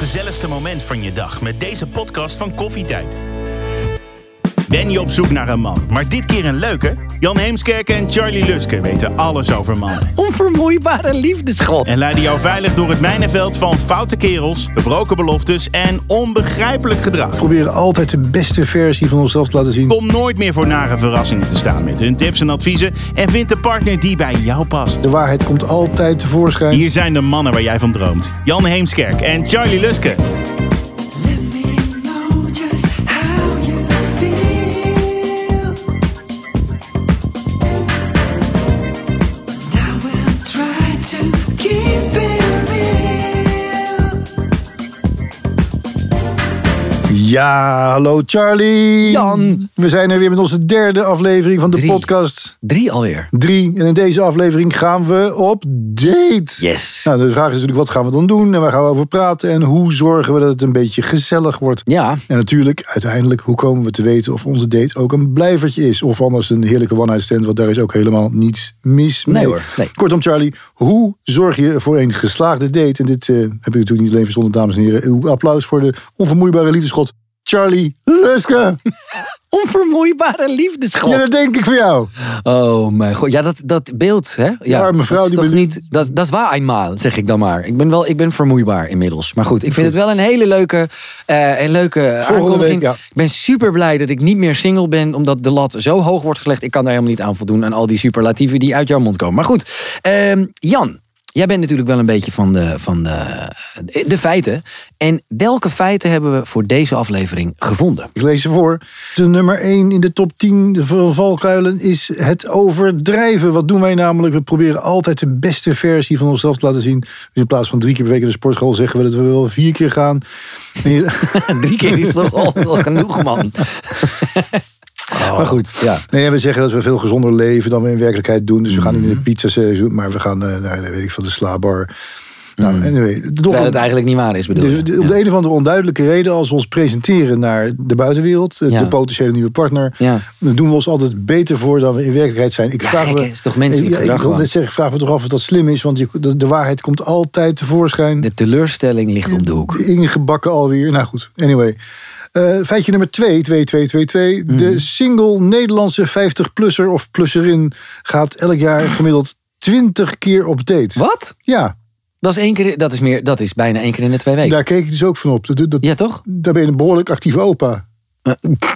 gezelligste moment van je dag met deze podcast van Koffietijd. Ben je op zoek naar een man, maar dit keer een leuke? Jan Heemskerk en Charlie Luske weten alles over mannen. Onvermoeibare liefdesgod. En leiden jou veilig door het mijnenveld van foute kerels, gebroken beloftes en onbegrijpelijk gedrag. proberen altijd de beste versie van onszelf te laten zien. Kom nooit meer voor nare verrassingen te staan met hun tips en adviezen en vind de partner die bij jou past. De waarheid komt altijd tevoorschijn. Hier zijn de mannen waar jij van droomt. Jan Heemskerk en Charlie Luske. Ja, hallo Charlie. Jan. We zijn er weer met onze derde aflevering van de Drie. podcast. Drie alweer. Drie. En in deze aflevering gaan we op date. Yes. Nou, de vraag is natuurlijk, wat gaan we dan doen? En waar gaan we over praten? En hoe zorgen we dat het een beetje gezellig wordt? Ja, En natuurlijk, uiteindelijk, hoe komen we te weten of onze date ook een blijvertje is? Of anders een heerlijke one-night stand, want daar is ook helemaal niets mis mee. Nee hoor, nee. Kortom, Charlie, hoe zorg je voor een geslaagde date? En dit eh, heb ik natuurlijk niet alleen verzonnen, dames en heren. Uw applaus voor de onvermoeibare liefdesgod, Charlie Luske. onvermoeibare liefdesgod. Ja, dat denk ik voor jou. Oh mijn god. Ja, dat, dat beeld, hè? Ja, arme vrouw dat is die niet. Dat, dat is waar eenmaal, zeg ik dan maar. Ik ben wel, ik ben vermoeibaar inmiddels. Maar goed, ik vind het wel een hele leuke, eh een leuke aankondiging. week, ja. Ik ben super blij dat ik niet meer single ben, omdat de lat zo hoog wordt gelegd. Ik kan daar helemaal niet aan voldoen aan al die superlatieven die uit jouw mond komen. Maar goed, ehm, Jan. Jij bent natuurlijk wel een beetje van, de, van de, de feiten. En welke feiten hebben we voor deze aflevering gevonden? Ik lees ze voor. De nummer 1 in de top 10 van valkuilen is het overdrijven. Wat doen wij namelijk? We proberen altijd de beste versie van onszelf te laten zien. Dus in plaats van drie keer per week in de sportschool zeggen we dat we wel vier keer gaan. Drie keer is toch al genoeg, man. Maar goed, ja. Nee, we zeggen dat we veel gezonder leven dan we in werkelijkheid doen. Dus we gaan niet in de pizzaseizoen, maar we gaan eh, naar, weet ik veel, de slaapbar. Nou, anyway. Toch Terwijl het eigenlijk niet waar is, bedoel dus je? de- om de een of andere onduidelijke reden, als we ons presenteren naar de buitenwereld, eh, Ja. de potentiële nieuwe partner, Ja. dan doen we ons altijd beter voor dan we in werkelijkheid zijn. Ik vraag me, is toch menselijk ik gedrag wil net zeggen, ik vraag me toch af of dat slim is, want je, de, de waarheid komt altijd tevoorschijn. De teleurstelling ligt om de hoek. Ingebakken alweer. Nou goed, anyway. Eh, feitje nummer 2, 2, 2, 2, 2. Mhm. De single Nederlandse 50-plusser of plusserin gaat elk jaar gemiddeld 20 keer op date. Wat? Ja, Dat is, één keer, dat, is meer, dat is bijna één keer in de twee weken. daar keek ik dus ook van op. Dat, dat, Ja, toch? Daar ben je een behoorlijk actieve opa.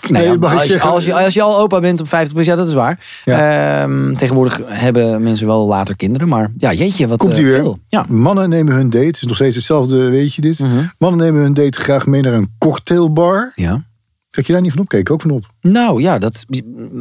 Nee, ja, mag ik als, je, als, je, als je al opa bent op 50 plus, ja, dat is waar. Ehm, tegenwoordig hebben mensen wel later kinderen. Maar ja, jeetje, wat Komt eh, u veel. Ja. Mannen nemen hun date, het is nog steeds hetzelfde, weet je dit. Mhm. Mannen nemen hun date graag mee naar een cocktailbar. ja. Kijk je daar niet van op? Kijk ook van op. Nou ja, dat,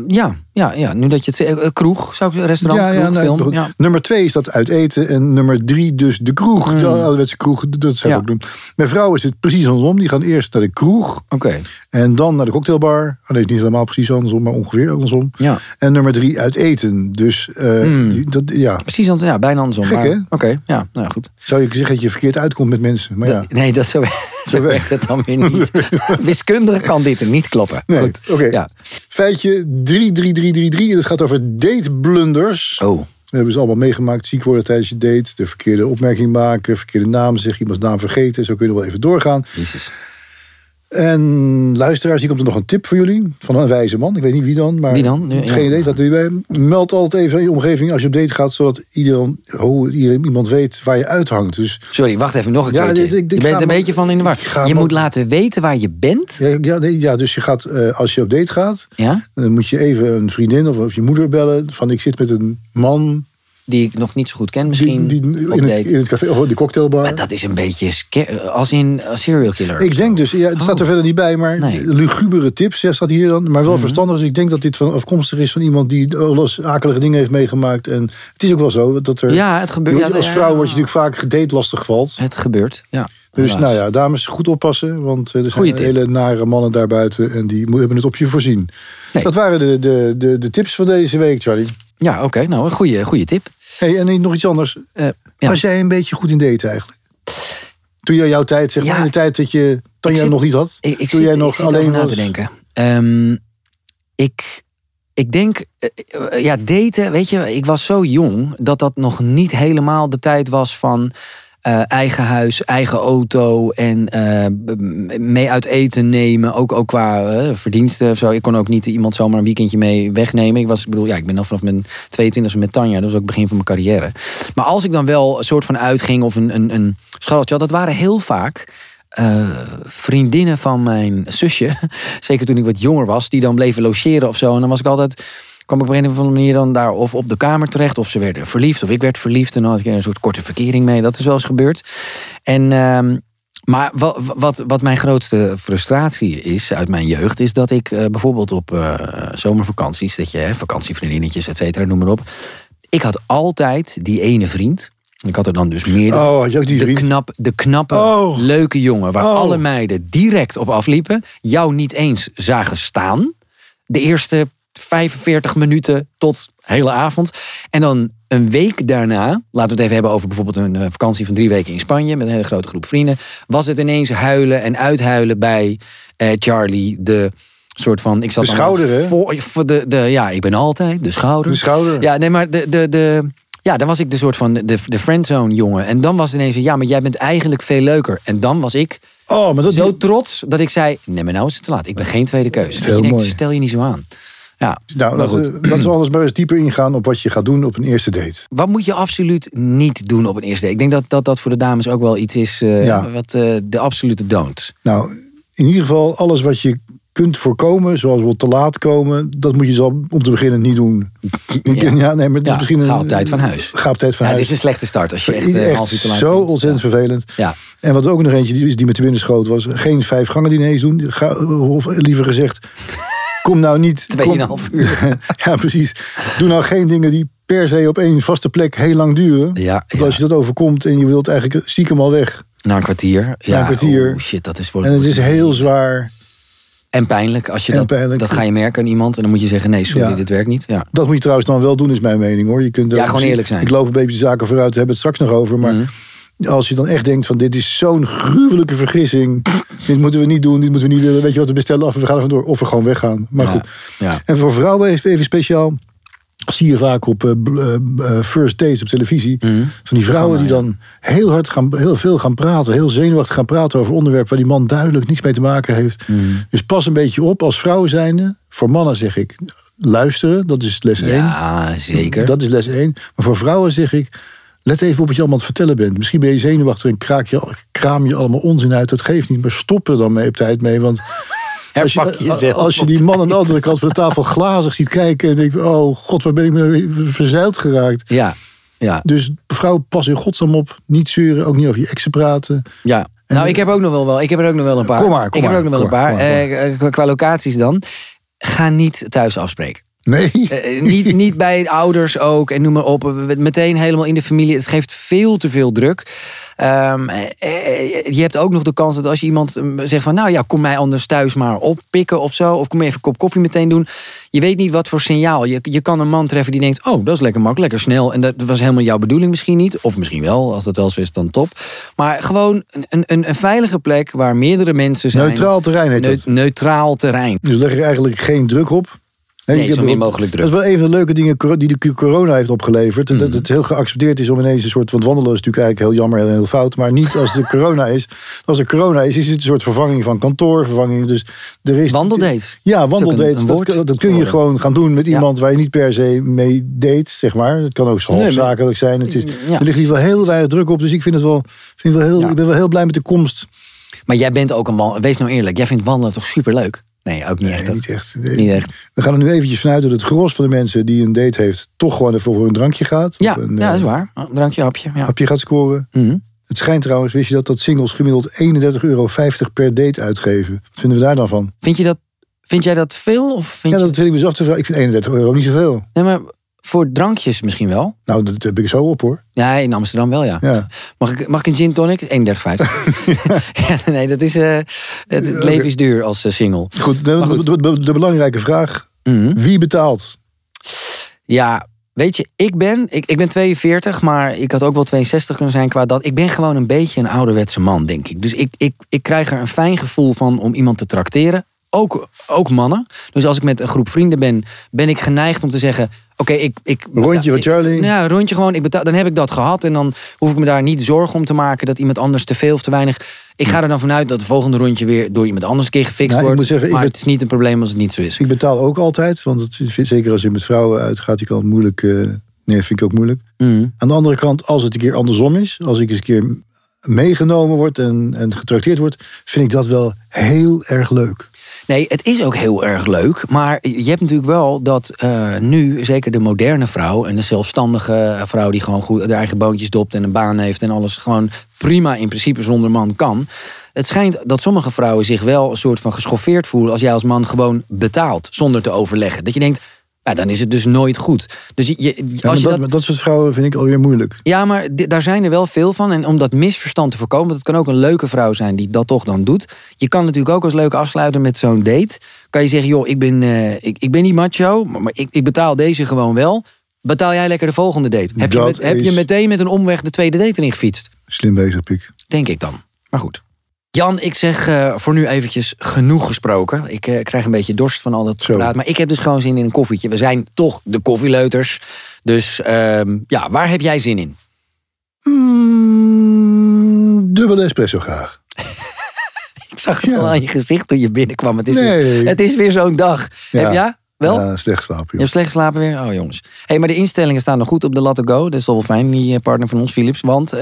ja, ja, ja, nu dat je het eh, kroeg, zou ik restaurant, kroeg, nou, film. Ja. Nummer twee is dat uit eten. En nummer drie dus de kroeg. De ouderwetse kroeg, dat zou ik Mm. Ja. ook doen. Bij vrouwen is het precies andersom. Die gaan eerst naar de kroeg. Oké, En dan naar de cocktailbar. Oh, nee, niet helemaal precies andersom, maar ongeveer andersom. ja. En nummer drie uit eten. Dus eh, die- dat, ja, Precies, anders- ja, bijna andersom. Gek, hè? Oké, ja, nou ja, goed. zou je zeggen dat je verkeerd uitkomt met mensen. Maar ja. Nee, dat zo, zo werkt het dan weer niet. Wiskundig kan dit er niet kloppen. Nee, Goed. oké. Ja. Feitje 33333. En het gaat over dateblunders. Oh, We hebben ze allemaal meegemaakt. Ziek worden tijdens je date. De verkeerde opmerking maken. Verkeerde naam zeggen. Iemands naam vergeten. Zo kun je nog wel even doorgaan. jezus. En luisteraars, hier komt er nog een tip voor jullie. Van een wijze man. Ik weet niet wie dan. Maar Wie dan? Ja, Geen idee. Dat bij. Meld altijd even in je omgeving als je op date gaat. Zodat iedereen, hoe, iemand weet waar je uithangt. Dus Sorry, wacht even, nog een Ja, ik je bent een beetje van in de war. Je moet laten weten waar je bent. ja, ja, nee, ja dus je gaat, eh, als je op date gaat. Ja? Dan moet je even een vriendin of, of je moeder bellen. Van ik zit met een man. Die ik nog niet zo goed ken Die, misschien. die, op in, het, date. in het café of de cocktailbar. Maar dat is een beetje sca- als in een serial killer. Ik denk dus, ja, het staat er Oh. verder niet bij, maar Nee. Mhm. lugubere tips, ja, staat hier dan. Maar wel verstandig, dus ik denk dat dit van afkomstig is van iemand die alles akelige dingen heeft meegemaakt. En het is ook wel zo dat er. Ja, het gebeurt. Ja, als vrouw ja. word je natuurlijk vaak gedate lastig valt. Het gebeurt, ja. Dus helaas. nou ja, dames, goed oppassen. Want eh, er zijn hele nare mannen daarbuiten en die hebben het op je voorzien. Nee. Dat waren de, de, de, de tips van deze week, Charlie. Ja, oké. nou, een goede, goede tip. Hey, en nog iets anders. Eh, ja. Was jij een beetje goed in daten eigenlijk? Toen jij jouw tijd, zeg maar, Ja. in de tijd dat je Tanja zit- nog niet had. Ik, ik toen zit, jij ik nog alleen over na was. te denken. Ehm, ik, ik denk, eh, ja, daten, weet je, ik was zo jong dat dat nog niet helemaal de tijd was van eh, eigen huis, eigen auto en eh, mee uit eten nemen. Ook, ook qua eh, verdiensten of zo. Ik kon ook niet iemand zomaar een weekendje mee wegnemen. Ik was, ik bedoel, ja, ik ben al vanaf mijn 22e met Tanja. Dat was ook begin van mijn carrière. Maar als ik dan wel een soort van uitging of een, een, een had, dat waren heel vaak vriendinnen van mijn zusje. Zeker toen ik wat jonger was, die dan bleven logeren of zo. En dan was ik altijd kwam ik op een of andere manier dan daar of op de kamer terecht... of ze werden verliefd of ik werd verliefd. En dan had ik een soort korte verkering mee. Dat is wel eens gebeurd. En, ehm, maar wat, wat, wat mijn grootste frustratie is uit mijn jeugd... is dat ik eh, bijvoorbeeld op eh, zomervakanties... dat je hè, vakantievriendinnetjes, et cetera, noem maar op... ik had altijd die ene vriend... Ik had er dan dus meerdere. Oh, de, knap, de knappe, Oh. leuke jongen waar Oh. alle meiden direct op afliepen. Jou niet eens zagen staan. De eerste 45 minuten tot hele avond. En dan een week daarna, laten we het even hebben over bijvoorbeeld een eh, vakantie van drie weken in Spanje met een hele grote groep vrienden. Was het ineens huilen en uithuilen bij eh, Charlie, de soort van. Ik zat De schouder? Voor, voor de, de, ja, ik ben altijd de schouder. De schouder. Ja, nee, maar de, de, de, ja, dan was ik de soort van de, de friendzone jongen. En dan was het ineens ja, maar jij bent eigenlijk veel leuker. En dan was ik Oh, maar dat zo trots dat ik zei, nee, maar nou is het te laat. Ik ben geen tweede keuze. Dat Heel je denkt, mooi. stel je niet zo aan. Ja, Nou, laten we, laten we anders maar eens dieper ingaan op wat je gaat doen op een eerste date. Wat moet je absoluut niet doen op een eerste date? Ik denk dat dat, dat voor de dames ook wel iets is eh, Ja. wat eh, de absolute don'ts. Nou, in ieder geval alles wat je kunt voorkomen, zoals wel te laat komen, dat moet je zo om te beginnen niet doen. Ja, nee, maar het is Ja, misschien een, ga op tijd van huis. Ga op tijd van Ja, het huis. is een slechte start als je echt, Echt eh, een half uur te laat zo komt. ontzettend vervelend. Ja. En wat ook nog eentje die, is die me te binnen schoot was, geen vijf gangen diners doen. Ga, of liever gezegd, kom nou niet... Tweeënhalf uur. ja, precies. Doe nou geen dingen die per se op één vaste plek heel lang duren. Ja, Want als je dat overkomt en je wilt eigenlijk stiekem al weg. Na een kwartier. Ja, een kwartier. Oh shit, dat is En het is heel zwaar. En pijnlijk. Als je En dat, pijnlijk. dat ga je merken aan iemand. En dan moet je zeggen, nee, sorry, Ja. dit werkt niet. Ja. Dat moet je trouwens dan wel doen, is mijn mening hoor. Je kunt Ja, gewoon eerlijk zijn. Ik loop een beetje de zaken vooruit, daar hebben we het straks nog over. Maar Mhm. Als je dan echt denkt van dit is zo'n gruwelijke vergissing. dit moeten we niet doen, dit moeten we niet willen. Weet je wat, we bestellen af en we gaan er vandoor. Of we gewoon weggaan. Maar Ja. goed. Ja. En voor vrouwen even, even speciaal. Zie je vaak op eh, eh, eh, first dates op televisie. Mhm. Van die vrouwen die dan heel hard gaan, heel veel gaan praten. Heel zenuwachtig gaan praten over onderwerpen waar die man duidelijk niets mee te maken heeft. Mhm. Dus pas een beetje op als vrouwen zijnde. Voor mannen zeg ik luisteren, dat is les 1. Ja, zeker. Dat is les 1. Maar voor vrouwen zeg ik, let even op wat je allemaal aan het vertellen bent. Misschien ben je zenuwachtig en kraak je, kraam je allemaal onzin uit. Dat geeft niet, maar stop er dan mee op tijd mee. Want als je, als je die man aan de andere kant van de tafel glazig ziet kijken... en denkt, oh god, waar ben ik mee verzeild geraakt. Ja, ja, Dus vrouwen, pas in godsnaam op. Niet zeuren, ook niet over je exen praten. ja. Nou, ik heb ook nog wel, wel, ik heb er ook nog wel een paar. Kom maar, kom ik heb er ook nog wel een paar. maar, Eh, qua- qua locaties dan. Ga niet thuis afspreken. Nee, Eh, niet, niet bij ouders ook en noem maar op. Meteen helemaal in de familie. Het geeft veel te veel druk. Ehm, eh, eh, je hebt ook nog de kans dat als je iemand eh, zegt van... nou ja, kom mij anders thuis maar oppikken of zo. Of kom even een kop koffie meteen doen. Je weet niet wat voor signaal. Je, je kan een man treffen die denkt... oh, dat is lekker makkelijk, lekker snel. En dat was helemaal jouw bedoeling misschien niet. Of misschien wel, als dat wel zo is, dan top. Maar gewoon een, een, een veilige plek waar meerdere mensen zijn. neutraal terrein heet Neu- dat. neutraal terrein. Dus leg er eigenlijk geen druk op. Hè, Nee, je zo hebt- min mogelijk druk. Dat is wel een van de leuke dingen die de corona heeft opgeleverd. En Mhm. Dat het heel geaccepteerd is om ineens een soort... Want wandelen is natuurlijk eigenlijk heel jammer en heel fout. Maar niet als er corona is. Als er corona is, is het een soort vervanging van kantoor. Vervanging, dus er is. Ja, een Dat, dat, dat kun je gewoon gaan doen met Ja. iemand waar je niet per se mee date, zeg maar. Het kan ook Nee, halfzakelijk zijn. Het is, Ja, er ligt hier wel heel weinig druk op. Dus ik vind het wel, vind wel heel, Ja. ik ben wel heel blij met de komst. Maar jij bent ook een. Wees nou eerlijk, jij vindt wandelen toch superleuk? Nee, ook niet Nee, echt. niet echt. Nee. Niet echt. We gaan er nu eventjes vanuit dat het gros van de mensen die een date heeft... toch gewoon even voor een drankje gaat. Ja, een, ja, dat is eh, waar. Een drankje, hapje. Ja. hapje gaat scoren. Mhm. Het schijnt trouwens, wist je dat, dat singles gemiddeld 31,50 euro per date uitgeven. Wat vinden we daar dan van? Vind, je dat, vind jij dat veel? Of vind Ja, je... dat vind ik dus af te vragen. Ik vind 31 euro niet zoveel. Nee, maar voor drankjes misschien wel. Nou, dat heb ik zo op hoor. Ja, in Amsterdam wel, ja. Ja. Mag, ik, mag ik een gin tonic? 31,50. ja, nee, dat is... eh, het, het leven is duur als eh, single. Goed, de, Maar goed. De, de- de belangrijke vraag. Mhm. Wie betaalt? Ja, weet je, ik ben, ik, ik ben 42, maar ik had ook wel 62 kunnen zijn qua dat. Ik ben gewoon een beetje een ouderwetse man, denk ik. Dus ik, ik, ik krijg er een fijn gevoel van om iemand te trakteren. Ook, ook mannen. Dus als ik met een groep vrienden ben, ben ik geneigd om te zeggen... oké, ik, ik... Rondje van ik- Charlie. Ja, rondje gewoon. Ik betaal, dan heb ik dat gehad. En dan hoef ik me daar niet zorgen om te maken dat iemand anders te veel of te weinig. Ik ga er dan vanuit dat het volgende rondje weer door iemand anders een keer gefixt Nou, ik wordt. moet zeggen, ik maar ben- het is niet een probleem als het niet zo is. Ik betaal ook altijd, want het, zeker als je met vrouwen uitgaat, die kan het moeilijk. eh, nee, vind ik ook moeilijk. Mm. Aan de andere kant, als het een keer andersom is, als ik eens een keer meegenomen word en, en getrakteerd word, vind ik dat wel heel erg leuk. Nee, het is ook heel erg leuk. Maar je hebt natuurlijk wel dat eh, nu, zeker de moderne vrouw en de zelfstandige vrouw die gewoon goed de eigen boontjes dopt en een baan heeft en alles gewoon prima in principe zonder man kan. Het schijnt dat sommige vrouwen zich wel een soort van geschoffeerd voelen als jij als man gewoon betaalt zonder te overleggen. Dat je denkt, ja, dan is het dus nooit goed. Dus je, je- Ja, als je dat, dat, dat soort vrouwen vind ik alweer moeilijk. ja, maar daar zijn er wel veel van. En om dat misverstand te voorkomen, want het kan ook een leuke vrouw zijn die dat toch dan doet. Je kan natuurlijk ook als leuke afsluiter met zo'n date. Kan je zeggen, joh, ik ben, eh, ik, ik ben niet macho, maar, ik, ik betaal deze gewoon wel. Betaal jij lekker de volgende date? Heb, je, met- heb je meteen met een omweg de tweede date erin gefietst? Slim bezig, Pik. Denk ik dan. Maar goed. Jan, ik zeg eh, voor nu eventjes genoeg gesproken. Ik eh, krijg een beetje dorst van al dat praat. Maar ik heb dus gewoon zin in een koffietje. We zijn toch de koffieleuters. Dus ehm, ja, waar heb jij zin in? Mm, dubbele espresso graag. Ik zag het Ja. al aan je gezicht toen je binnenkwam. Het is, Nee. weer, het is weer zo'n dag. Ja. Heb jij? Wel? Ja, slecht slapen. Je hebt slecht geslapen weer? Oh jongens. Hey, maar de instellingen staan nog goed op de Latte Go. Dat is wel wel fijn, die eh, partner van ons, Philips. Want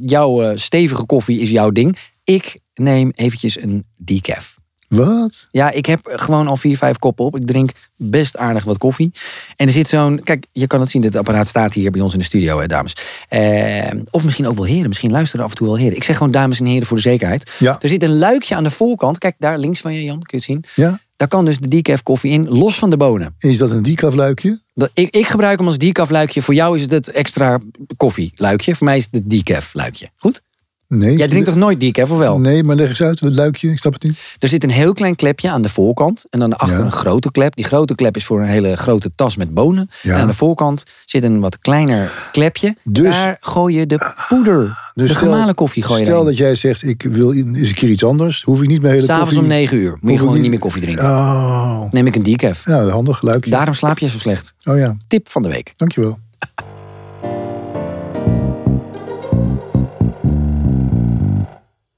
jouw stevige koffie is jouw ding. Ik neem eventjes een decaf. Wat? Ja, ik heb gewoon al vier, vijf koppen op. Ik drink best aardig wat koffie. En er zit zo'n... Kijk, je kan het zien, het apparaat staat hier bij ons in de studio, hè, dames. Eh, of misschien ook wel heren. Misschien luisteren af en toe wel heren. Ik zeg gewoon dames en heren voor de zekerheid. Ja. Er zit een luikje aan de voorkant. Kijk, daar links van je, Jan. Kun je het zien? Ja? Daar kan dus de decaf koffie in, los van de bonen. Is dat een decaf luikje? Dat, ik, ik gebruik hem als decaf luikje. Voor jou is het het extra koffie luikje. Voor mij is het het decaf luikje. Goed? Nee. Jij drinkt toch nooit decaf, of wel? Nee, maar leg eens uit, het luikje, ik snap het niet. Er zit een heel klein klepje aan de voorkant. En dan daarachter Ja. een grote klep. Die grote klep is voor een hele grote tas met bonen. Ja. En aan de voorkant zit een wat kleiner klepje. Dus- Daar gooi je de poeder. Dus de gemalen koffie gooi je Stel erin. dat jij zegt, ik wil eens een keer iets anders. Hoef ik niet mijn hele S'avonds koffie... om 9 uur moet je gewoon niet- niet meer koffie drinken. Oh, Neem ik een decaf. ja, handig, luikje. Daarom slaap je zo slecht. Oh ja, Tip van de week. dankjewel.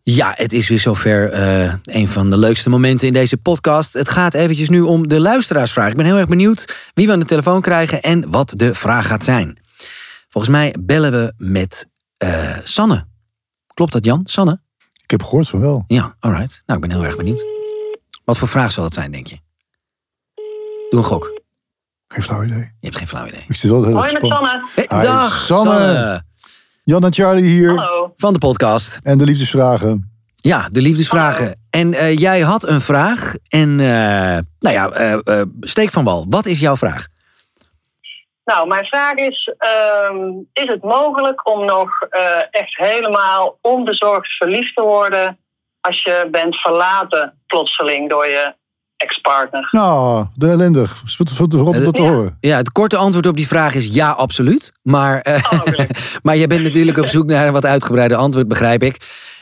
Ja, het is weer zover. eh een van de leukste momenten in deze podcast. Het gaat eventjes nu om de luisteraarsvraag. Ik ben heel erg benieuwd wie we aan de telefoon krijgen en wat de vraag gaat zijn. Volgens mij bellen we met eh, Sanne. Klopt dat, Jan? Sanne? Ik heb gehoord van wel. Ja, alright. Nou, ik ben heel erg benieuwd. Wat voor vraag zal het zijn, denk je? Doe een gok. Geen flauw idee. Je hebt geen flauw idee. Ik zit wel heel Hoi met. Sanne. Hey, Hi, dag, Sanne. Sanne. Jan en Charlie hier. Hallo. Van de podcast. En de liefdesvragen. Ja, de liefdesvragen. Hallo. En eh, jij had een vraag. En eh, nou ja, eh, eh, steek van wal. Wat is jouw vraag? Nou, mijn vraag is: ehm, is het mogelijk om nog eh, echt helemaal onbezorgd verliefd te worden als je bent verlaten plotseling door je ex-partner? Nou, de ellendig. Wat te Ja. horen. Ja, het korte antwoord op die vraag is ja, absoluut. Maar, eh, Oh, maar jij bent natuurlijk op zoek naar een wat uitgebreider antwoord, begrijp ik.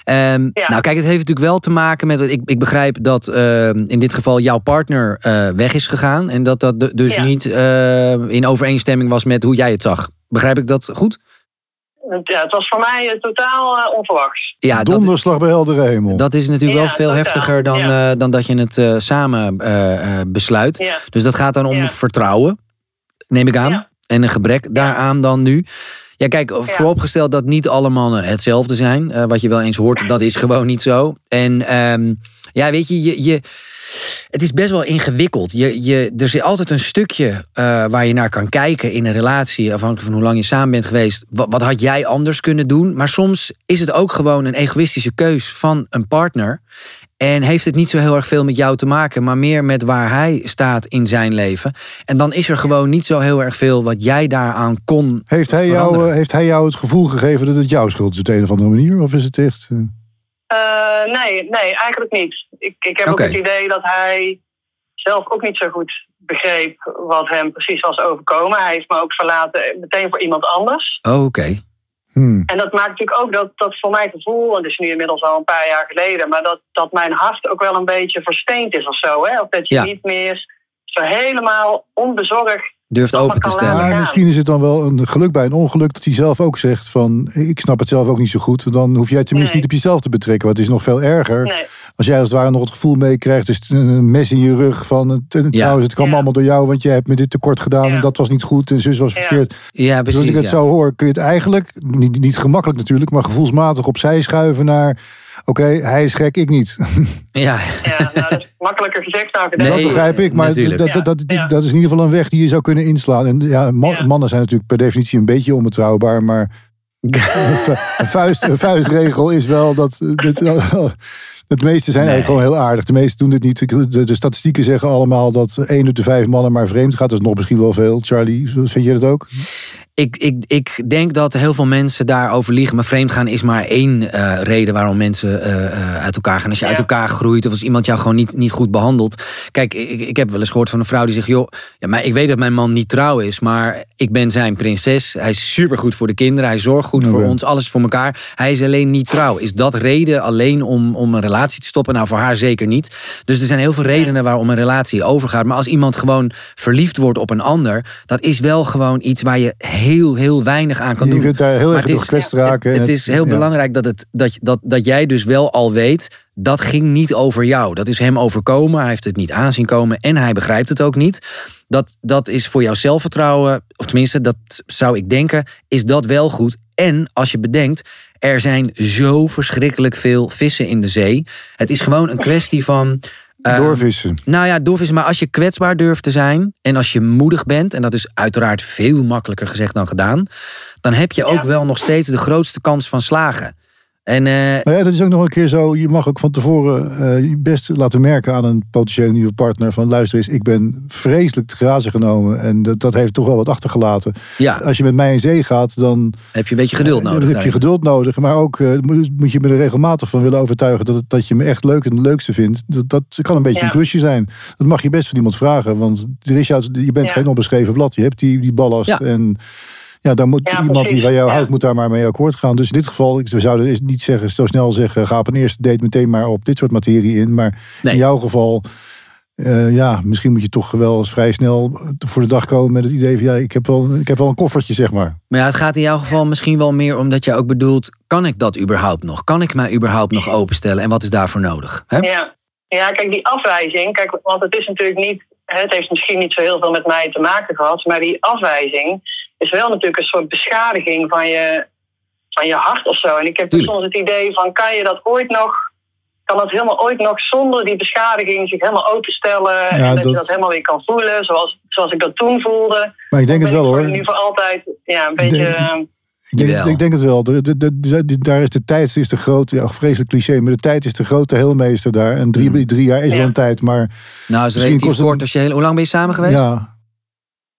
Ehm, Ja. Nou, kijk, het heeft natuurlijk wel te maken met. Ik, ik begrijp dat ehm, in dit geval jouw partner eh, weg is gegaan. En dat dat de- dus Ja. niet eh, in overeenstemming was met hoe jij het zag. Begrijp ik dat goed? Ja, het was voor mij eh, totaal eh, onverwachts. Ja, Donderslag bij heldere hemel. dat is natuurlijk Ja, wel veel totaal. heftiger dan, Ja. eh, dan dat je het eh, samen eh, eh, besluit. Ja. Dus dat gaat dan om Ja. vertrouwen, neem ik aan. Ja. En een gebrek daaraan dan nu. Ja, kijk, vooropgesteld dat niet alle mannen hetzelfde zijn. eh, wat je wel eens hoort, dat is gewoon niet zo. En ehm, ja, weet je, je, je, het is best wel ingewikkeld. Je, je, er zit altijd een stukje eh, waar je naar kan kijken in een relatie, afhankelijk van hoe lang je samen bent geweest. Wat, wat had jij anders kunnen doen? Maar soms is het ook gewoon een egoïstische keus van een partner. En heeft het niet zo heel erg veel met jou te maken, maar meer met waar hij staat in zijn leven. En dan is er gewoon niet zo heel erg veel wat jij daaraan kon. Heeft hij, jou, veranderen. eh, heeft hij jou het gevoel gegeven dat het jouw schuld is op de een of andere manier? Of is het echt... eh, Eh, nee, nee, eigenlijk niet. Ik, ik heb ook het idee dat hij zelf ook niet zo goed begreep wat hem precies was overkomen. Hij heeft me ook verlaten meteen voor iemand anders. Oh, Oké. hmm. En dat maakt natuurlijk ook dat, dat voor mijn gevoel, en dat is nu inmiddels al een paar jaar geleden, maar dat, dat mijn hart ook wel een beetje versteend is of zo. Hè? Of dat je Ja. niet meer zo helemaal onbezorgd Durft open te stellen. Maar misschien is het dan wel een geluk bij een ongeluk dat hij zelf ook zegt van ik snap het zelf ook niet zo goed. Dan hoef jij tenminste Nee. niet op jezelf te betrekken. Want het is nog veel erger Nee, als jij als het ware nog het gevoel meekrijgt. is het een mes in je rug van het, en trouwens het kwam Ja. allemaal door jou. Want je hebt me dit tekort gedaan Ja. en dat was niet goed en zus was Ja. verkeerd. Ja, Dus als precies. ik het ja. zo hoor kun je het eigenlijk, niet, niet gemakkelijk natuurlijk, maar gevoelsmatig opzij schuiven naar oké hij is gek, ik niet. Ja, ja, nou, dat is makkelijker gezegd dan gedaan. dat Nee, begrijp ik, maar dat, dat, dat, Ja. dat is in ieder geval een weg die je zou kunnen inslaan. En ja, ma- Ja. mannen zijn natuurlijk per definitie een beetje onbetrouwbaar, maar een vu- een, vuist, een vuistregel is wel dat. dat het meeste zijn Nee. eigenlijk gewoon heel aardig. De meesten doen dit niet. De, de statistieken zeggen allemaal dat één op de vijf mannen maar vreemd gaat. Dat is nog misschien wel veel. Charlie, vind je dat ook? Ik, ik, ik denk dat heel veel mensen daarover liegen. Maar vreemdgaan is maar één eh, reden waarom mensen eh, eh, uit elkaar gaan. Als je Ja. uit elkaar groeit of als iemand jou gewoon niet, niet goed behandelt. Kijk, ik, ik heb wel eens gehoord van een vrouw die zegt... joh, ja, maar ik weet dat mijn man niet trouw is, maar ik ben zijn prinses. Hij is supergoed voor de kinderen, hij zorgt goed voor ons, alles voor elkaar. Hij is alleen niet trouw. Is dat reden alleen om, om een relatie te stoppen? Nou, voor haar zeker niet. Dus er zijn heel veel redenen waarom een relatie overgaat. Maar als iemand gewoon verliefd wordt op een ander... dat is wel gewoon iets waar je heel, heel weinig aan kan Je doen. kunt daar heel Maar erg het door raken. Het, is heel ja. belangrijk dat, het, dat, je- dat, dat jij dus wel al weet. Dat ging niet over jou. Dat is hem overkomen. Hij heeft het niet aanzien komen. En hij begrijpt het ook niet. Dat, dat is voor jouw zelfvertrouwen. Of tenminste, dat zou ik denken. Is dat wel goed. En als je bedenkt. Er zijn zo verschrikkelijk veel vissen in de zee. Het is gewoon een kwestie van. Eh, Doorvissen. nou ja, doorvissen. Maar als je kwetsbaar durft te zijn en als je moedig bent, en dat is uiteraard veel makkelijker gezegd dan gedaan, dan heb je ook Ja. wel nog steeds de grootste kans van slagen. En eh, Nou ja, dat is ook nog een keer zo. Je mag ook van tevoren eh, je best laten merken aan een potentiële nieuwe partner. Van luister eens, ik ben vreselijk te grazen genomen. En dat, dat heeft toch wel wat achtergelaten. ja, Als je met mij in zee gaat, dan heb je een beetje geduld nodig. dan heb je geduld nodig. Maar ook eh, moet, moet je me er regelmatig van willen overtuigen dat, dat je me echt leuk en het leukste vindt. Dat, dat kan een beetje Ja. een klusje zijn. Dat mag je best van iemand vragen. Want er is jou, je bent Ja. geen onbeschreven blad. Je hebt die, die ballast. Ja. En ja, dan moet Ja, iemand die van jou Ja. houdt, moet daar maar mee akkoord gaan. Dus in dit geval, ik- we zouden eens niet zeggen, zo snel zeggen, ga op een eerste date meteen maar op dit soort materie in. Maar Nee. in jouw geval, eh, ja, misschien moet je toch wel eens vrij snel voor de dag komen met het idee van, ja, ik heb wel, ik heb wel een koffertje, zeg maar. Maar ja, het gaat in jouw geval misschien wel meer omdat je ook bedoelt, kan ik dat überhaupt nog? Kan ik mij überhaupt nog openstellen? En wat is daarvoor nodig? Hè? Ja. ja, kijk, die afwijzing, kijk, want het is natuurlijk niet, het heeft misschien niet zo heel veel met mij te maken gehad, maar die afwijzing is wel natuurlijk een soort beschadiging van je, van je hart of zo. En ik heb Tuurlijk. soms het idee van, kan je dat ooit nog, kan dat helemaal ooit nog zonder die beschadiging zich helemaal openstellen en dat, dat- je dat helemaal weer kan voelen zoals, zoals ik dat toen voelde. Maar ik denk het wel ik hoor. Nu voor altijd, ja, een beetje... eh, Ik denk, Jawel. ik denk het wel. De, de, de- de- daar is de tijd is de grote, ja, vreselijk cliché, maar de tijd is de grote heelmeester daar. En drie, Mhm. drie jaar is Ja. wel een tijd, maar Nou, is relatief kost kort als je heel... Hoe lang ben je samen geweest? ja.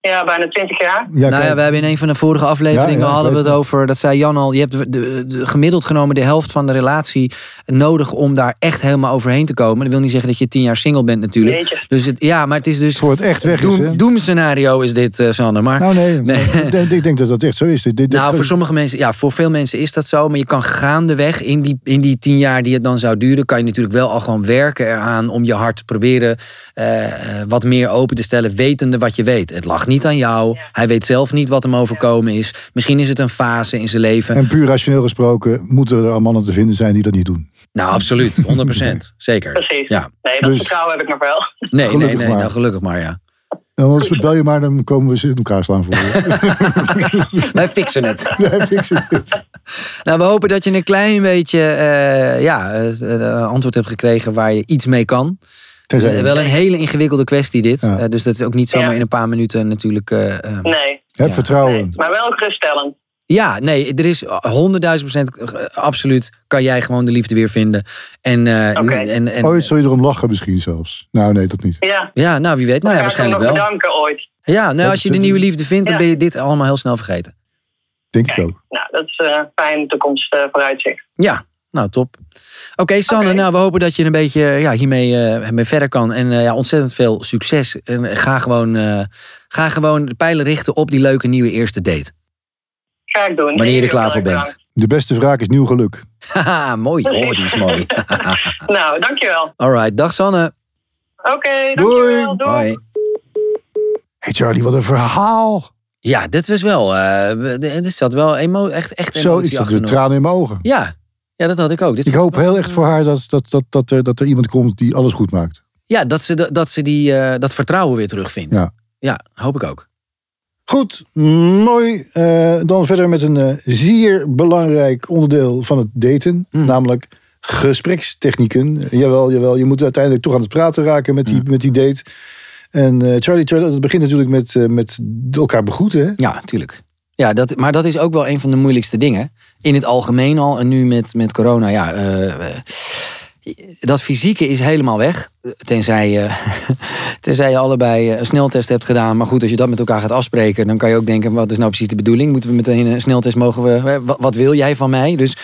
Ja, bijna twintig jaar. ja nou ja, we hebben in een van de vorige afleveringen Ja, ja, ik hadden we het over, dat zei Jan al, je hebt de, de- de- gemiddeld genomen de helft van de relatie nodig om daar echt helemaal overheen te komen. Dat wil niet zeggen dat je tien jaar single bent natuurlijk. Jeetje. Dus het, ja, maar het is dus voor het echt weg is. Doem, doemscenario is dit, eh Sander. Maar Nou nee, Nee. Ik, denk, ik denk dat dat echt zo is. Dit, dit- nou, voor sommige mensen, ja, voor veel mensen is dat zo. Maar je kan gaandeweg in die, in die tien jaar die het dan zou duren, kan je natuurlijk wel al gewoon werken eraan om je hart te proberen eh, eh, wat meer open te stellen, wetende wat je weet. Het lag niet aan jou. Ja. Hij weet zelf niet wat hem overkomen is. Misschien is het een fase in zijn leven. En puur rationeel gesproken moeten er al mannen te vinden zijn die dat niet doen. Nou, absoluut. 100%. Zeker. Precies. Ja. Nee, dat Dus- vertrouwen heb ik nog wel. Nee, nee, Gelukkig nee. maar. Nou, gelukkig maar, ja. En anders bel je maar, dan komen we ze in elkaar slaan voor je. Wij fixen het. Nee, ik zit het. Nou, we hopen dat je een klein beetje eh, ja, het, eh, antwoord hebt gekregen waar je iets mee kan. Het Tenzij- is wel een hele ingewikkelde kwestie dit. Ja. Eh, dus dat is ook niet zomaar Ja. in een paar minuten natuurlijk... eh, eh, Nee, Heb Ja. vertrouwen. nee. maar wel geruststellend. Ja, nee, er is honderdduizend procent absoluut kan jij gewoon de liefde weer vinden. En, eh, Oké. en, en Ooit zul je erom lachen misschien zelfs. Nou nee, dat niet. Ja, ja, nou wie weet, nou ja, waarschijnlijk nog wel. bedanken ooit. Ja, nou, als je de nieuwe liefde vindt, dan ben je dit allemaal heel snel vergeten. Denk ik ook. Nou, dat is eh fijn toekomst vooruitzicht. Ja, nou top. Oké, Sanne, nou we hopen dat je een beetje ja, hiermee eh, mee verder kan. En eh, ja, ontzettend veel succes. En ga gewoon, eh, ga gewoon de pijlen richten op die leuke nieuwe eerste date. Ga ik doen. Wanneer je er klaar voor bent. De beste wraak is nieuw geluk. Haha, mooi. Oh, die is mooi. Nou, dankjewel. Alright, dag Sanne. Oké, dankjewel. Doei. Hoi. Hey Charlie, wat een verhaal. Ja, dit was wel. eh er zat wel emo echt, echt Zo, emotie ik zat de tranen in mijn ogen. Ja. Ja, dat had ik ook. Dit Ik hoop heel echt voor haar dat, dat, dat, dat, er, dat er iemand komt die alles goed maakt. Ja, dat ze, dat, ze die, eh, dat vertrouwen weer terugvindt. Ja. ja, hoop ik ook. Goed, mooi. Eh, dan verder met een eh, zeer belangrijk onderdeel van het daten. Hmm. Namelijk gesprekstechnieken. Eh, jawel, jawel, je moet uiteindelijk toch aan het praten raken met die, met die date. En eh, Charlie, Charlie, dat begint natuurlijk met, eh, met elkaar begroeten. Hè? Ja, tuurlijk. Ja, dat, maar dat is ook wel een van de moeilijkste dingen. In het algemeen al. En nu met, met corona, ja. eh, eh, dat fysieke is helemaal weg. Tenzij, je tenzij je allebei een sneltest hebt gedaan. Maar goed, als je dat met elkaar gaat afspreken... dan kan je ook denken, wat is nou precies de bedoeling? Moeten we meteen een sneltest mogen we... Wat, wat wil jij van mij? Dus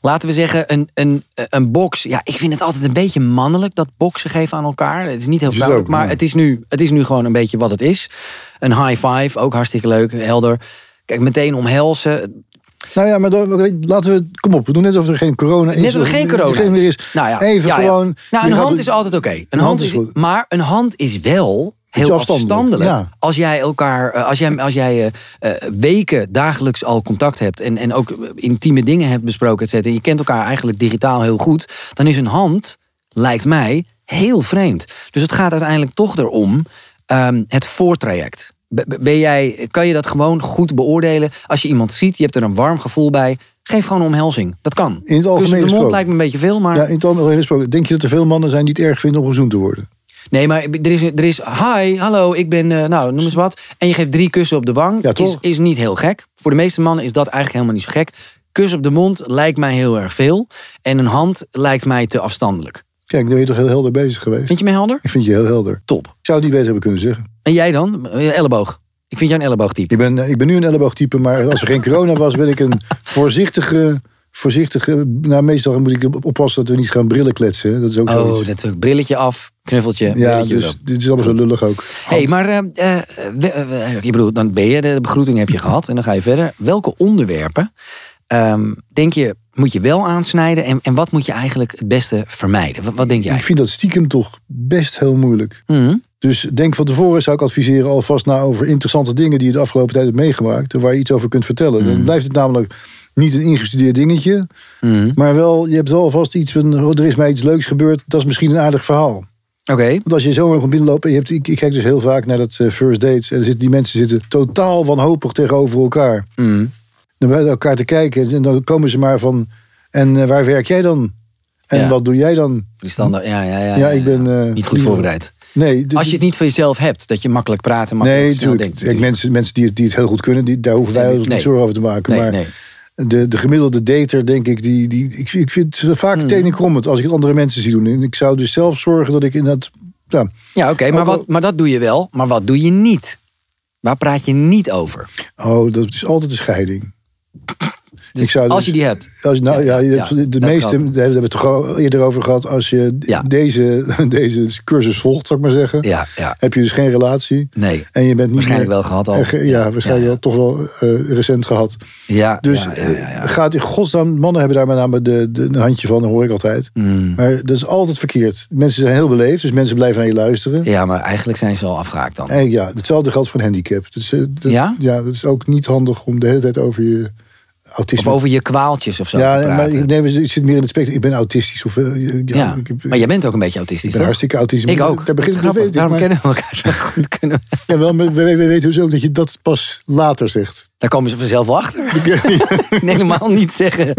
laten we zeggen, een, een, een box... Ja, ik vind het altijd een beetje mannelijk, dat boksen geven aan elkaar. Het is niet heel vrouwelijk, maar het is, nu, het is nu gewoon een beetje wat het is. Een high five, ook hartstikke leuk, helder. Kijk, meteen omhelzen. Nou ja, maar dan, laten we... Kom op, we doen net alsof er geen corona is. Net of er geen corona is. Nou ja, Even ja, ja. gewoon... Nou, een hand is altijd oké. Een Een hand hand is, goed. maar een hand is wel heel afstandelijk, afstandelijk. ja. Als jij elkaar, eh, als jij, als jij eh, eh, weken dagelijks al contact hebt en, en ook intieme dingen hebt besproken, et cetera, en je kent elkaar eigenlijk digitaal heel goed, dan is een hand, lijkt mij, heel vreemd. Dus het gaat uiteindelijk toch erom ehm, het voortraject. Ben jij, kan je dat gewoon goed beoordelen? Als je iemand ziet, je hebt er een warm gevoel bij, geef gewoon een omhelzing. Dat kan. In het algemeen dus de mond lijkt me een beetje veel, maar... Ja, in het algemeen gesproken. Denk je dat er veel mannen zijn die het erg vinden om gezoend te worden? Nee, maar er is, er is hi, hallo, ik ben, eh, nou, noem eens wat. En je geeft drie kussen op de wang. Ja, is, toch? is niet heel gek. Voor de meeste mannen is dat eigenlijk helemaal niet zo gek. Kus op de mond lijkt mij heel erg veel. En een hand lijkt mij te afstandelijk. Kijk, dan ben je toch heel helder bezig geweest. Vind je mij helder? Ik vind je heel helder. Top. Ik zou het niet beter hebben kunnen zeggen. En jij dan? Eh, Elleboog. Ik vind jou een elleboogtype. Ik ben, eh, ik ben nu een elleboogtype, maar als er geen corona was, ben ik een voorzichtige. Voorzichtige. Nou, meestal moet ik oppassen dat we niet gaan brillen kletsen. Dat is ook Oh, ook brilletje af, knuffeltje, Ja, dus erop. dit is allemaal zo lullig ook. hey, maar eh, eh, we- eh, ik bedoel, dan ben je, de begroeting heb je gehad en dan ga je verder. Welke onderwerpen ehm, denk je, moet je wel aansnijden en, en wat moet je eigenlijk het beste vermijden? Wat, wat denk jij? Ik vind dat stiekem toch best heel moeilijk. Mhm. Dus denk van tevoren zou ik adviseren alvast na over interessante dingen die je de afgelopen tijd hebt meegemaakt. Waar je iets over kunt vertellen. Dan blijft het namelijk niet een ingestudeerd dingetje. Mhm. Maar wel, je hebt wel alvast iets van, oh, er is mij iets leuks gebeurd. Dat is misschien een aardig verhaal. Oké. Want als je zomaar komt binnenlopen, en je hebt, ik, ik kijk dus heel vaak naar dat eh, first dates. En zitten, die mensen zitten totaal wanhopig tegenover elkaar. Mhm. Dan bij elkaar te kijken. En dan komen ze maar van, en eh, waar werk jij dan? En Ja. wat doe jij dan? Die standaard, ja, ja, ja. Ja, ik ben... eh, Niet goed voorbereid. Nee, dus- Als je het niet voor jezelf hebt, dat je makkelijk praat en makkelijk Nee, snel denkt. Kijk, mensen, mensen die, het, die het heel goed kunnen, die, daar hoeven wij ons Nee. niet zorgen over te maken. Nee, maar nee. De, de gemiddelde dater, denk ik, die, die, ik, ik vind het vaak Hmm. tenenkrommend als ik het andere mensen zie doen. En ik zou dus zelf zorgen dat ik in dat. Ja, Ja, oké, maar, wat, maar dat doe je wel. Maar wat doe je niet? Waar praat je niet over? oh, dat is altijd een scheiding. Dus ik zou als dus- je die hebt. Als, nou, ja, de, meeste, daar hebben we het toch al eerder over gehad. Als je deze, deze cursus volgt, zou ik maar zeggen, heb je dus geen relatie. Nee. En je bent niet Waarschijnlijk meer, wel gehad al. Ge- Ja, waarschijnlijk wel toch wel eh, recent gehad. Ja, Dus eh, gaat in godsnaam, mannen hebben daar met name de, de, een handje van, dat hoor ik altijd. Mm. Maar dat is altijd verkeerd. Mensen zijn heel beleefd, dus mensen blijven naar je luisteren. Ja, maar eigenlijk zijn ze al afgehaakt dan. En ja, hetzelfde geldt voor een handicap. Dus, eh, dat, Ja? Ja, dat is ook niet handig om de hele tijd over je Of autisme... over je kwaaltjes of zo ja, te maar ik, nee, ik zit meer in het spectrum. Ik ben autistisch. Of, eh, ja, ik, maar jij bent ook een beetje ik autistisch, ben toch? hartstikke autistisch. Ik ook. Daar begint het ik, Daarom maar- kennen we elkaar zo goed. Kunnen we- Ja, wel, maar we, we, we weten dus ook dat je dat pas later zegt. Daar komen ze vanzelf wel achter. Nee, helemaal niet zeggen.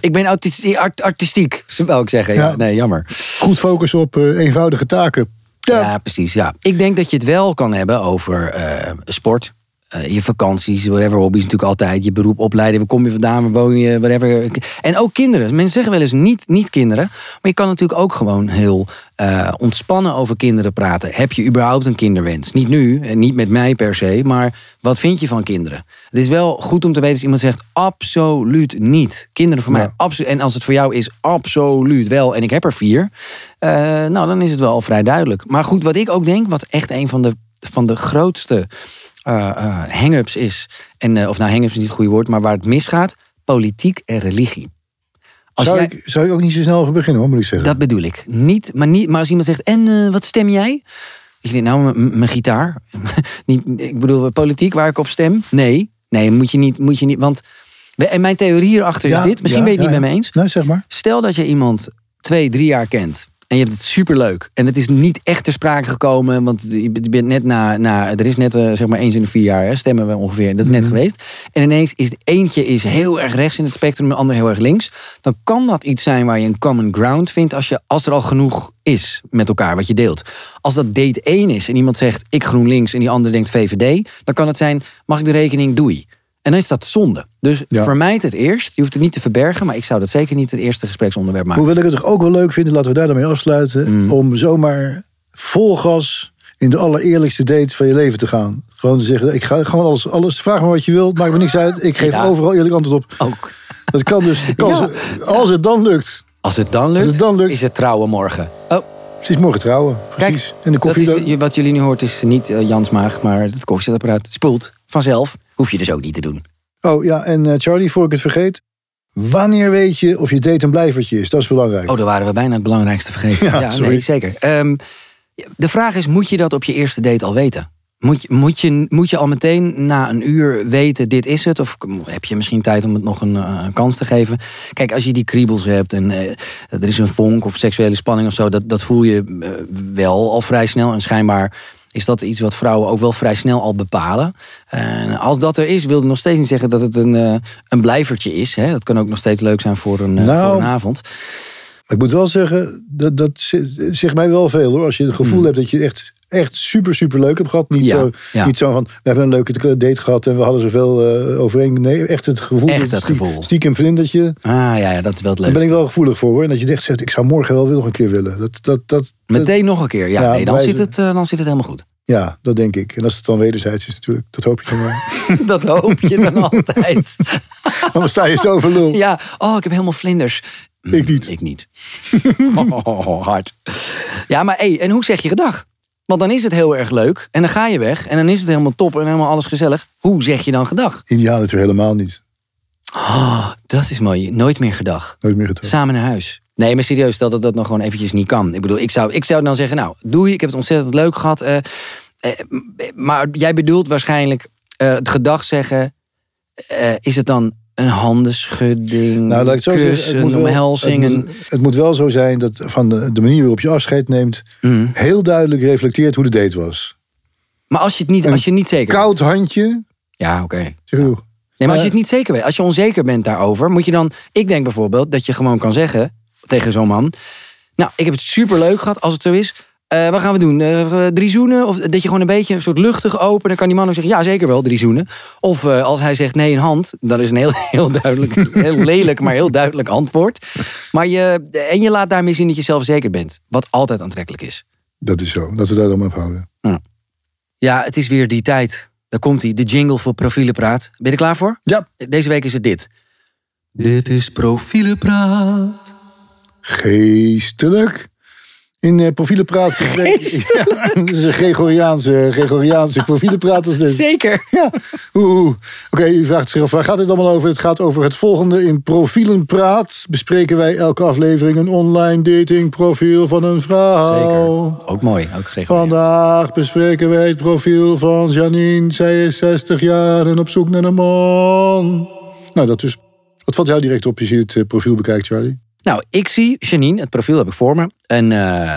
Ik ben autistiek, art- artistiek, zou ik zeggen. Ja. Ja. Nee, jammer. Goed focussen op eh, eenvoudige taken. Ja, Ja. precies. Ja. Ik denk dat je het wel kan hebben over eh, sport. Eh, je vakanties, whatever, hobby's natuurlijk altijd. Je beroep, opleiden, waar kom je vandaan, waar woon je, whatever. En ook kinderen. Mensen zeggen wel eens niet, niet kinderen. Maar je kan natuurlijk ook gewoon heel eh, ontspannen over kinderen praten. Heb je überhaupt een kinderwens? Niet nu, en niet met mij per se, maar wat vind je van kinderen? Het is wel goed om te weten als iemand zegt absoluut niet. Kinderen voor mij, absoluut. En als het voor jou is absoluut wel, en ik heb er vier, eh, nou dan is het wel vrij duidelijk. Maar goed, wat ik ook denk, wat echt een van de, van de grootste hang-ups is, en, eh, of nou hang-ups is niet het goede woord, maar waar het misgaat, politiek en religie. Als zou, jij- ik, zou ik ook niet zo snel over beginnen, hoor, moet ik zeggen. dat bedoel ik. Niet, maar, niet, maar als iemand zegt, en eh, wat stem jij? Ik denk, nou, mijn gitaar. niet, ik bedoel, politiek waar ik op stem. Nee, nee, moet je niet. Moet je niet want, en mijn theorie hierachter is dit. Misschien ja, ben je het ja, niet met me eens. Nee, zeg maar. Stel dat je iemand twee, drie jaar kent. En je hebt het superleuk. En het is niet echt ter sprake gekomen. Want je bent net na. na er is net, eh, zeg maar, eens in de vier jaar hè, stemmen we ongeveer. Dat is net Mhm. geweest. En ineens is het eentje is heel erg rechts in het spectrum. De ander heel erg links. Dan kan dat iets zijn waar je een common ground vindt. Als, je, als er al genoeg is met elkaar wat je deelt. Als dat date 1 is en iemand zegt ik GroenLinks. En die ander denkt VVD. Dan kan het zijn mag ik de rekening doei. En dan is dat zonde. Dus Ja. vermijd het eerst. Je hoeft het niet te verbergen. Maar ik zou dat zeker niet het eerste gespreksonderwerp maken. Hoewel ik het toch ook wel leuk vind, laten we daar dan mee afsluiten. Mm. Om zomaar vol gas in de allereerlijkste date van je leven te gaan. Gewoon te zeggen, ik ga gewoon alles, alles vraag me wat je wilt, maakt me niks uit. Ik geef Ja. overal eerlijk antwoord op. Ook. Dat kan dus, de kans- als het dan lukt. Als het dan lukt, het dan lukt. is het trouwen morgen. Oh, Precies, morgen trouwen. kijk. Precies. en de koffie is, wat jullie nu hoort is niet eh, Jans Maag, maar het koffiezetapparaat spoelt vanzelf. Hoef je dus ook niet te doen. Oh ja, en eh, Charlie, voor ik het vergeet. Wanneer weet je of je date een blijvertje is? Dat is belangrijk. Oh, daar waren we bijna het belangrijkste vergeten. Ja, nee, zeker. Ehm, de vraag is, moet je dat op je eerste date al weten? Moet je, moet, je, moet je al meteen na een uur weten, dit is het? Of heb je misschien tijd om het nog een, eh, een kans te geven? Kijk, als je die kriebels hebt en eh, er is een vonk of seksuele spanning of zo... dat, dat voel je eh, wel al vrij snel. En schijnbaar is dat iets wat vrouwen ook wel vrij snel al bepalen. En als dat er is, wil het nog steeds niet zeggen dat het een, eh, een blijvertje is. Hè? Dat kan ook nog steeds leuk zijn voor een, eh, Nou, voor een avond. Ik moet wel zeggen, dat, dat zegt mij wel veel hoor. Als je het gevoel hebt dat je echt, echt super, super leuk hebt gehad. Niet. Ja, zo, ja. niet zo van, we hebben een leuke date gehad en we hadden zoveel eh overeen. Nee, echt het gevoel. Echt het stie- gevoel. Stiekem vlindertje. Ah ja, ja, dat is wel het Daar ben ik wel gevoelig voor hoor. En dat je echt zegt, ik zou morgen wel weer nog een keer willen. Dat, dat, dat, dat- Meteen nog een keer. Ja, Ja, nee, dan, wij- zit het, eh, dan zit het helemaal goed. ja, dat denk ik. En als het dan wederzijds is natuurlijk, dat hoop je dan maar. dat hoop je dan altijd. Dan sta je zo lul. ja, oh, ik heb helemaal vlinders. Ik niet. Ik niet. oh, hard. Ja, maar hey, en hoe zeg je gedag? Want dan is het heel erg leuk. En dan ga je weg. En dan is het helemaal top en helemaal alles gezellig. Hoe zeg je dan gedag? Ideaal natuurlijk helemaal niet. Oh, dat is mooi. Nooit meer gedag. Nooit meer gedaan. Samen naar huis. Nee, maar serieus, stel dat dat nog gewoon eventjes niet kan. Ik bedoel, ik zou, ik zou dan zeggen, nou, doei, ik heb het ontzettend leuk gehad. eh, eh, maar jij bedoelt waarschijnlijk eh, het gedag zeggen. is het dan een handenschudding, Nou, laat ik het zo kus, zeggen, het een moet, wel, omhelzing? het, een- moet, het moet wel zo zijn dat van de, de manier waarop je afscheid neemt... Mm. heel duidelijk reflecteert hoe de date was. Maar als je het niet, Een als je niet zeker Koud handje. Ja, oké. joh, Nee, maar als je het niet zeker weet, als je onzeker bent daarover, moet je dan. Ik denk bijvoorbeeld dat je gewoon kan zeggen tegen zo'n man. Nou, ik heb het super leuk gehad als het zo is. Eh, wat gaan we doen? Eh, drie zoenen? Of dat je gewoon een beetje een soort luchtig open. Dan kan die man ook zeggen: ja, zeker wel, drie zoenen. Of eh, als hij zegt nee, een hand. Dan is een heel, heel duidelijk, heel lelijk, maar heel duidelijk antwoord. Maar je, en je laat daarmee zien dat je zelfverzekerd bent. Wat altijd aantrekkelijk is. Dat is zo, dat we daar dan op houden. Ja, het is weer die tijd. Daar komt hij, de jingle voor Profielenpraat. Ben je er klaar voor? Ja. Deze week is het dit. Dit is Profielenpraat. Geestelijk. In uh, profielenpraat. Ja, dat is een Gregoriaanse, Gregoriaanse profielenpraat. Is dit. Zeker. Ja. Oké, u vraagt zich af, waar gaat dit allemaal over? Het gaat over het volgende. In Profielenpraat bespreken wij elke aflevering een online dating profiel van een vrouw. Zeker. Ook mooi, ook. Vandaag bespreken wij het profiel van Janine. Zij is 60 jaar en op zoek naar een man. Nou, dat dus. Wat valt jou direct op als je het eh, profiel bekijkt, Charlie? Nou, ik zie Janine, het profiel heb ik voor me. Een, eh,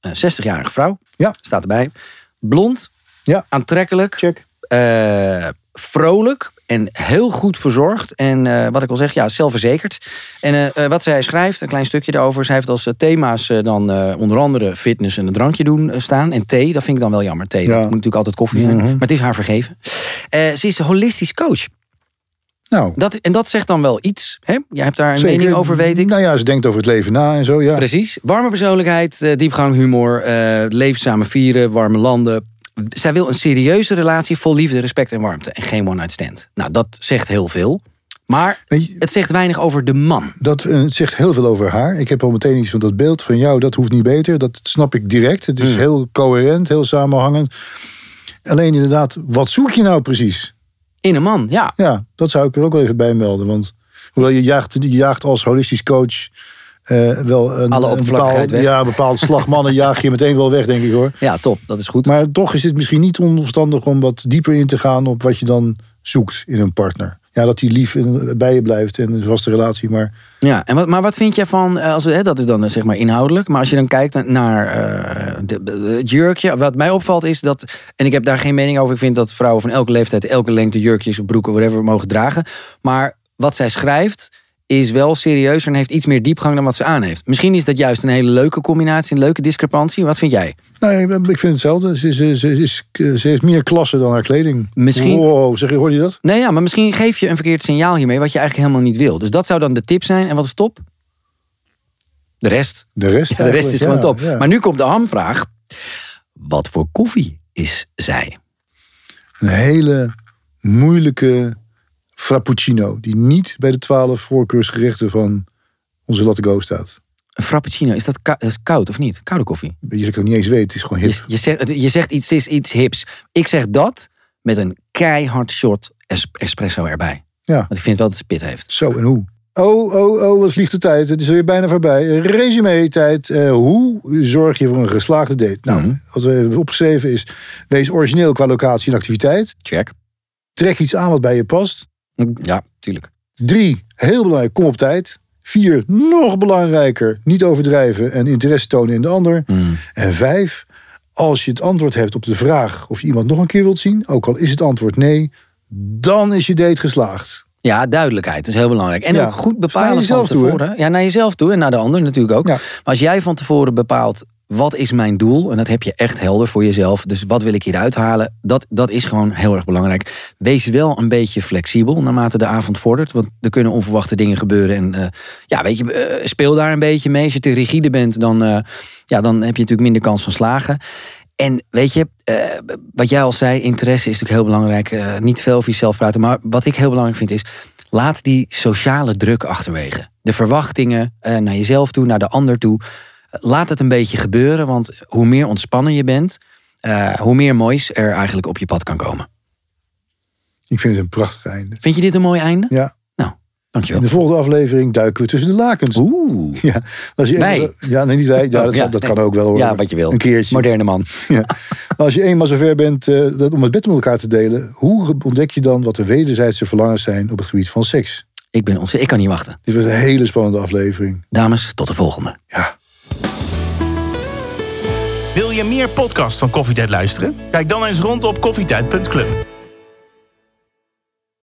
een 60-jarige vrouw. Ja. Staat erbij. Blond. Ja. Aantrekkelijk. Check. eh, vrolijk. En heel goed verzorgd. En eh, wat ik al zeg, ja, zelfverzekerd. En eh, eh, wat zij schrijft, een klein stukje daarover. Zij heeft als eh, thema's eh, dan eh, onder andere fitness en een drankje doen eh, staan. En thee, dat vind ik dan wel jammer. Thee, Ja. dat moet natuurlijk altijd koffie zijn. Mhm. Maar het is haar vergeven. Eh, ze is holistisch coach. Nou, Dat, en dat zegt dan wel iets. Hè? Jij hebt daar een zeker. mening over, weet ik. Nou ja, ze denkt over het leven na en zo, ja. Precies. Warme persoonlijkheid, eh, diepgang, humor, eh leven samen vieren, warme landen. Zij wil een serieuze relatie vol liefde, respect en warmte. En geen one-night stand. Nou, dat zegt heel veel. Maar het zegt weinig over de man. Dat eh, het zegt heel veel over haar. Ik heb al meteen iets van dat beeld van jou, dat hoeft niet beter. Dat snap ik direct. Het is Hmm. heel coherent, heel samenhangend. Alleen inderdaad, wat zoek je nou precies? In een man, ja. Ja, dat zou ik er ook wel even bij melden. Want hoewel je jaagt, je jaagt als holistisch coach eh, wel een, Alle een bepaald, weg. ja, een bepaald slagmannen jaag je meteen wel weg, denk ik hoor. Ja, top. Dat is goed. Maar toch is het misschien niet onverstandig om wat dieper in te gaan op wat je dan zoekt in een partner. Ja, dat die lief in- bij je blijft en een vaste relatie, maar Ja, en wat, maar wat vind jij van, eh, als we, hè, dat is dan eh, zeg maar inhoudelijk, maar als je dan kijkt naar eh, de- het jurkje, wat mij opvalt is dat, en ik heb daar geen mening over, ik vind dat vrouwen van elke leeftijd, elke lengte jurkjes of broeken, whatever, mogen dragen. Maar wat zij schrijft is wel serieus en heeft iets meer diepgang dan wat ze aan heeft. Misschien is dat juist een hele leuke combinatie, een leuke discrepantie. Wat vind jij? nee, ik vind hetzelfde. Ze, ze, ze, heeft meer klasse dan haar kleding. Misschien- Wow, zeg, hoorde je dat? Nee, ja, maar misschien geef je een verkeerd signaal hiermee, wat je eigenlijk helemaal niet wil. Dus dat zou dan de tip zijn. En wat is top? De rest. De rest, Ja, de rest is gewoon top. Ja. Maar nu komt de hamvraag. Wat voor koffie is zij? Een hele moeilijke frappuccino. Die niet bij de twaalf voorkeursgerechten van onze Latte Go staat. Een frappuccino, is dat, dat is koud of niet? Koude koffie. Je kan het niet eens weten, het is gewoon hip. Je, je, zegt, je zegt iets, is iets hips. Ik zeg dat met een keihard shot es- espresso erbij. Ja. Want ik vind wel dat het spit heeft. Zo en hoe? Oh, oh, oh, wat vliegt de tijd. Het is weer bijna voorbij. Resume-tijd. Eh, hoe zorg je voor een geslaagde date? Nou, Mhm. wat we hebben opgeschreven is... wees origineel qua locatie en activiteit. Check. Trek iets aan wat bij je past. Ja, tuurlijk. Drie, heel belangrijk, kom op tijd. Vier, nog belangrijker, niet overdrijven en interesse tonen in de ander. Mm. En vijf, als je het antwoord hebt op de vraag of je iemand nog een keer wilt zien, ook al is het antwoord nee, dan is je date geslaagd. Ja, duidelijkheid is heel belangrijk. En Ja. ook goed bepalen van jezelf toe, tevoren. ja, naar jezelf toe en naar de ander natuurlijk ook. Ja. Maar als jij van tevoren bepaalt, wat is mijn doel? En dat heb je echt helder voor jezelf. Dus wat wil ik hieruit halen? Dat, dat is gewoon heel erg belangrijk. Wees wel een beetje flexibel naarmate de avond vordert. Want er kunnen onverwachte dingen gebeuren. En eh, ja, weet je, eh, speel daar een beetje mee. Als je te rigide bent, dan, eh, ja, dan heb je natuurlijk minder kans van slagen. En weet je, wat jij al zei, interesse is natuurlijk heel belangrijk. Niet veel over jezelf praten. Maar wat ik heel belangrijk vind is, laat die sociale druk achterwege. De verwachtingen naar jezelf toe, naar de ander toe. Laat het een beetje gebeuren, want hoe meer ontspannen je bent, eh, hoe meer moois er eigenlijk op je pad kan komen. Ik vind het een prachtig einde. Vind je dit een mooi einde? Ja. Nou, In dankjewel. de volgende aflevering duiken we tussen de lakens. Oeh, Ja, als je Wij? ja, nee, niet wij. Ja, Oh, dat, ja, dat nee. kan ook wel hoor. ja, wat je wil. Een keertje. Moderne man. Ja. Maar als je eenmaal zover bent eh, dat, om het bed met elkaar te delen, hoe ontdek je dan wat de wederzijdse verlangens zijn op het gebied van seks? Ik ben ontzettend, ik kan niet wachten. Dit was een hele spannende aflevering. Dames, tot de volgende. Ja. Wil je meer podcasts van Koffietijd luisteren? Kijk dan eens rond op koffietijd.club.